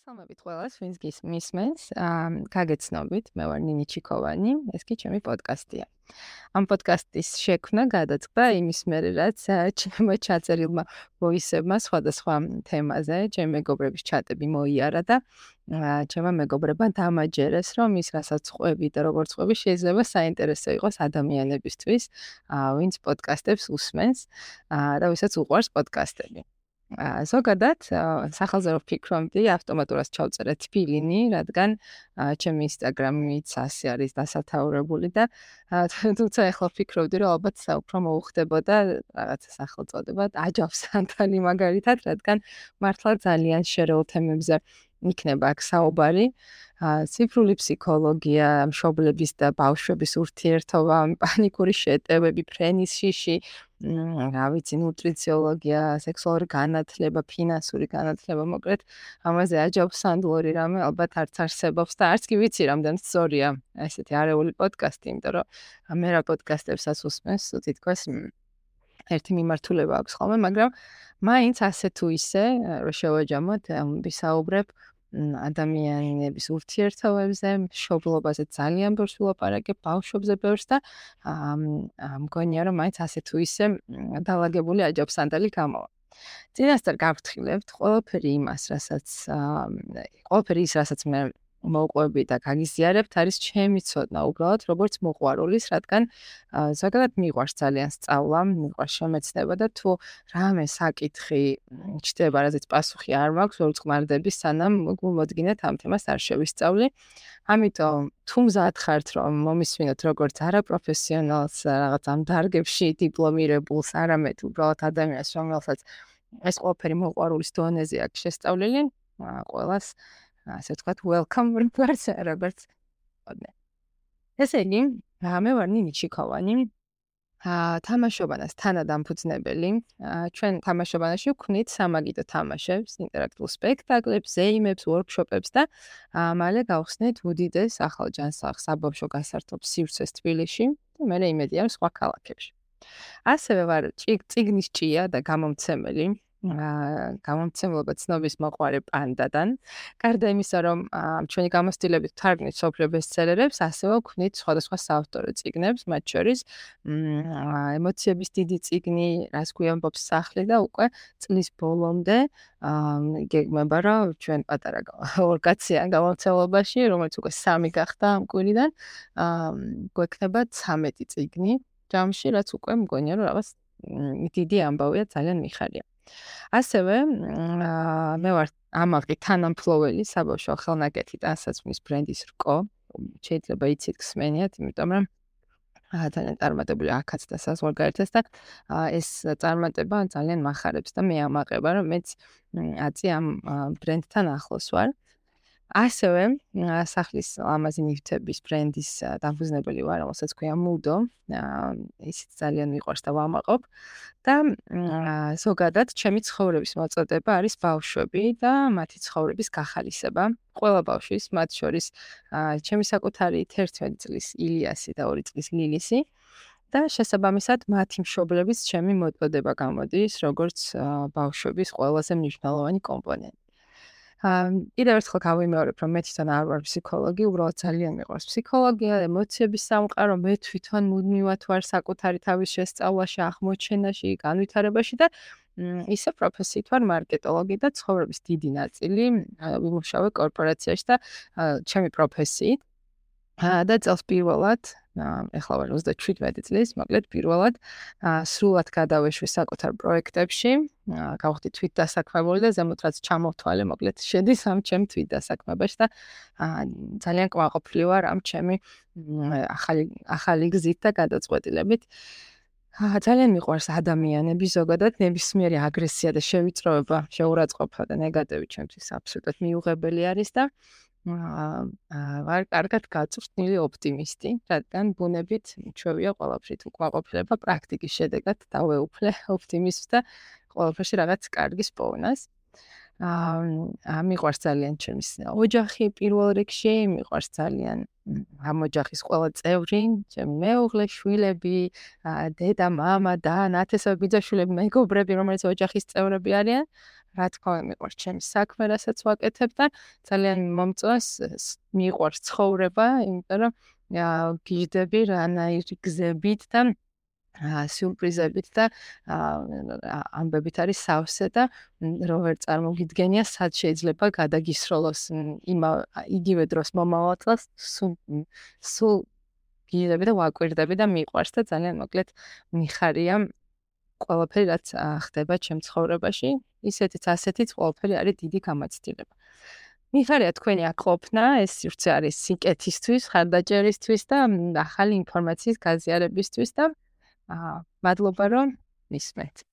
მოგესალმებით ყველას, ვინც გისმენს. აა, გაგეცნობით, მე ვარ ნინი ჩიკოვანი, ეს კი ჩემი პოდკასტია. ამ პოდკასტის შექმნა გადაწყდა იმის მერე, რაც ჩემო ჩაწერილმა ვოისებმა სხვადასხვა თემაზე, ჩემი მეგობრების ჩატები მოიარა და ჩემო მეგობრებმა დამაჯერეს, რომ ის რასაც ყვები და როგორც ყვები შეიძლება საინტერესო იყოს ადამიანებისთვის, ვინც პოდკასტებს უსმენს, და ვისაც უყვარს პოდკასტები. ზოგადად სახელზე რო ფიქრობდი, ავტომატურად ჩავწერე თბილინი, რადგან ჩემი ინსტაგრამიც ასე არის დასათაურებული და თუმცა ახლა ფიქრობდი, რომ ალბათ უფრო მოუხდებოდა რაღაცა სახელწოდება აჯავსანთანი მაგალითად, რადგან მართლა ძალიან შერეულ თემებზე იქნება აქ საუბარი. ციფრული ფსიქოლოგია, მშობლების და ბავშვების ურთიერთობა, პანიკური შეტევები, ფრენის შიში, რა ვიცი, ნუტრიციოლოგია, სექსუალური განათლება, ფინანსური განათლება, მოკლედ, ამაზე აჯობს სანდლორი რამე, ალბათ არც არსებობს და არც კი ვიცი რამდენ სწორია ესეთი არეული პოდკასტი, იმიტომ რომ მე რა პოდკასტებსაც უსმენს, თითქოს ერთი მიმართულება აქვს ხოლმე, მაგრამ მაინც ასე თუ ისე, რომ შევაჯამოთ, ვისაუბრებ ადამიანების ურთიერთობებზე, მშობლობაზე ძალიან ბევრს ვილაპარაკებ, ბავშვებზე ბევრს და მგონია რომ მაინც ასე თუ ისე დაალაგებული აჯობს სანდალი გამოვა. წინასწარ გავფრთხილებთ ყველაფერი იმას, რასაც ყველაფერი ის, რასაც მე მოყვები და გაგიზიარებთ არის ჩემი ცოდნა უბრალოდ როგორც მოყვარულის, რადგან ზოგადად მიყვარს ძალიან სწავლა, მიყვარს შემეცნება და თუ რამე საკითხი ჩდება, რაზეც პასუხი არ მაქვს, ვერ წყმარდები სანამ მოდგინეთ ამ თემას არ შევისწავლი. ამიტომ თუ მზად ხართ რომ მომისმინოთ როგორც არაპროფესიონალს რაღაც ამ დარგებში დიპლომირებულს, არამედ უბრალოდ ადამიანს, რომელსაც ეს ყველაფერი მოყვარულის დონეზე აქვს შესწავლილი, ყველას ასე ვთქვათ, welcome regards, როგორც ოდნე. ესე იგი, მე ვარ ნინი ჩიქოვანი. აა თამაშობანას თანადამფუძნებელი. ჩვენ თამაშობანაში ვქნით სამაგიდო თამაშებს, ინტერაქტიულ სპექტაკლებს, ზეიმებს, ვორქშოპებს და მალე გავხსნით უდიდეს ახალ ჯანსაღ საბავშვო გასართობ სივრცეს თბილისში და მე იმედია სხვა ქალაქებში. ასევე ვარ წიგნის ჭია და გამომცემელი. გამომცემლობა ცნობის მოყარე პანდადან. გარდა იმისა, რომ ჩვენი გამოცდილებით თარგმნით სოფლიო ბესტსელერებს, ასევე ვქნით სხვადასხვა საავტორო წიგნებს, მათ შორის ემოციების დიდი წიგნი, რას გვიამბობს სახლი და უკვე წლის ბოლომდე გეგმება, რომ ჩვენ პატარა ორკაციან გამოცემლობაში, რომელიც უკვე სამი გახდა ამ კვირიდან, გვექნება 13 წიგნი. ჯამში რაც უკვე მგონია რომ რაღაც დიდი ამბავია ძალიან მიხარია. ასევე მე ვარ ამაღი თანამფლოველი საბავშვო ხელნაკეთი ტანსაცმლის ბრენდის რკო. შეიძლება იცით ხსმენიათ, იმიტომ რომ აა ძალიან წარმატებული აქაც და საზღვარგარეთას და ეს წარმატება ძალიან מחარებს და მე ამაყება რომ მეც აწი ამ ბრენდთან ახლოს ვარ. ასევე სახლის ლამაზი ნივთების ბრენდის დამფუძნებელი ვარ, რომელსაც ქვია Mudo. ისიც ძალიან მიყვარს და ვამაყობ. და ზოგადად, ჩემი ცხოვრების მოწოდება არის ბავშვები და მათი ცხოვრების გახალისება. ყველა ბავშვის, მათ შორის ჩემი საკუთარი 11 წლის ილიასი და 2 წლის ლილისი. და შესაბამისად მათი მშობლების ჩემი მოწოდება გამოდის როგორც ბავშვების ყველაზე მნიშვნელოვანი კომპონენტი. კიდევ ერთხელ გავიმეორებ, რომ მე თვითონ არ ვარ ფსიქოლოგი, უბრალოდ ძალიან მიყვარს ფსიქოლოგია, ემოციების სამყარო, მე თვითონ მუდმივად ვარ საკუთარი თავის შესწავლაში, აღმოჩენაში, განვითარებაში და ისე პროფესიით ვარ მარკეტოლოგი და ცხოვრების დიდი ნაწილი ვიმუშავე კორპორაციაში და ჩემი პროფესიით. და წელს პირველად ეხლა ვარ 37 წლის, მოკლედ პირველად სრულად გადავეშვი საკუთარ პროექტებში, გავხდი თვით დასაქმებული და ზემოთ რაც ჩამოვთვალე, მოკლედ შედის ამ ჩემ თვით დასაქმებაში და ძალიან ყვაყოფილი ვარ ამ ჩემი ახალი ახალი გზით და გადაწყვეტილებით. ძალიან მიყვარს ადამიანები, ზოგადად ნებისმიერი აგრესია და შევიწროება, შეურაცხყოფა და ნეგატივი ჩემთვის აბსოლუტურად მიუღებელი არის და აა ვარ კარგად გაწვრთნილი ოპტიმისტი, რადგან ბუნებით ჩვევია ყველაფრით უკმაყოფილება პრაქტიკის შედეგად დავეუფლე ოპტიმიზმს და ყველაფერში რაღაც კარგის პოვნას. აა მიყვარს ძალიან ჩემს ოჯახი პირველ რიგში, მიყვარს ძალიან ამ ოჯახის ყველა წევრი, ჩემი მეუღლე, შვილები, დედა, მამა და ნათესავი ბიძაშვილები, მეგობრები, რომელიც ოჯახის წევრები არიან. რა თქმა უნდა მიყვარს ჩემი საქმე, რასაც ვაკეთებ და ძალიან მომწონს მიყვარს ცხოვრება, იმიტომ რომ გიждები რანაირი გზებით და სიურპრიზებით და ამბებით არის სავსე და რომ ვერ წარმოგიდგენია სად შეიძლება გადაგისროლოს იმ იგივე დროს მომავალ წელს სულ გიჟდები და ვაკვირდები და მიყვარს და ძალიან მოკლედ მიხარია ყველაფერი რაც ხდება ჩემ ცხოვრებაში. ისეთიც ასეთიც ყველაფერი არის დიდი გამაცდილება მიხარია თქვენი აქ ყოფნა ეს სივრცე არის სიკეთისთვის ხარდაჭერისთვის და ახალი ინფორმაციის გაზიარებისთვის და აა მადლობა რომ მისმენთ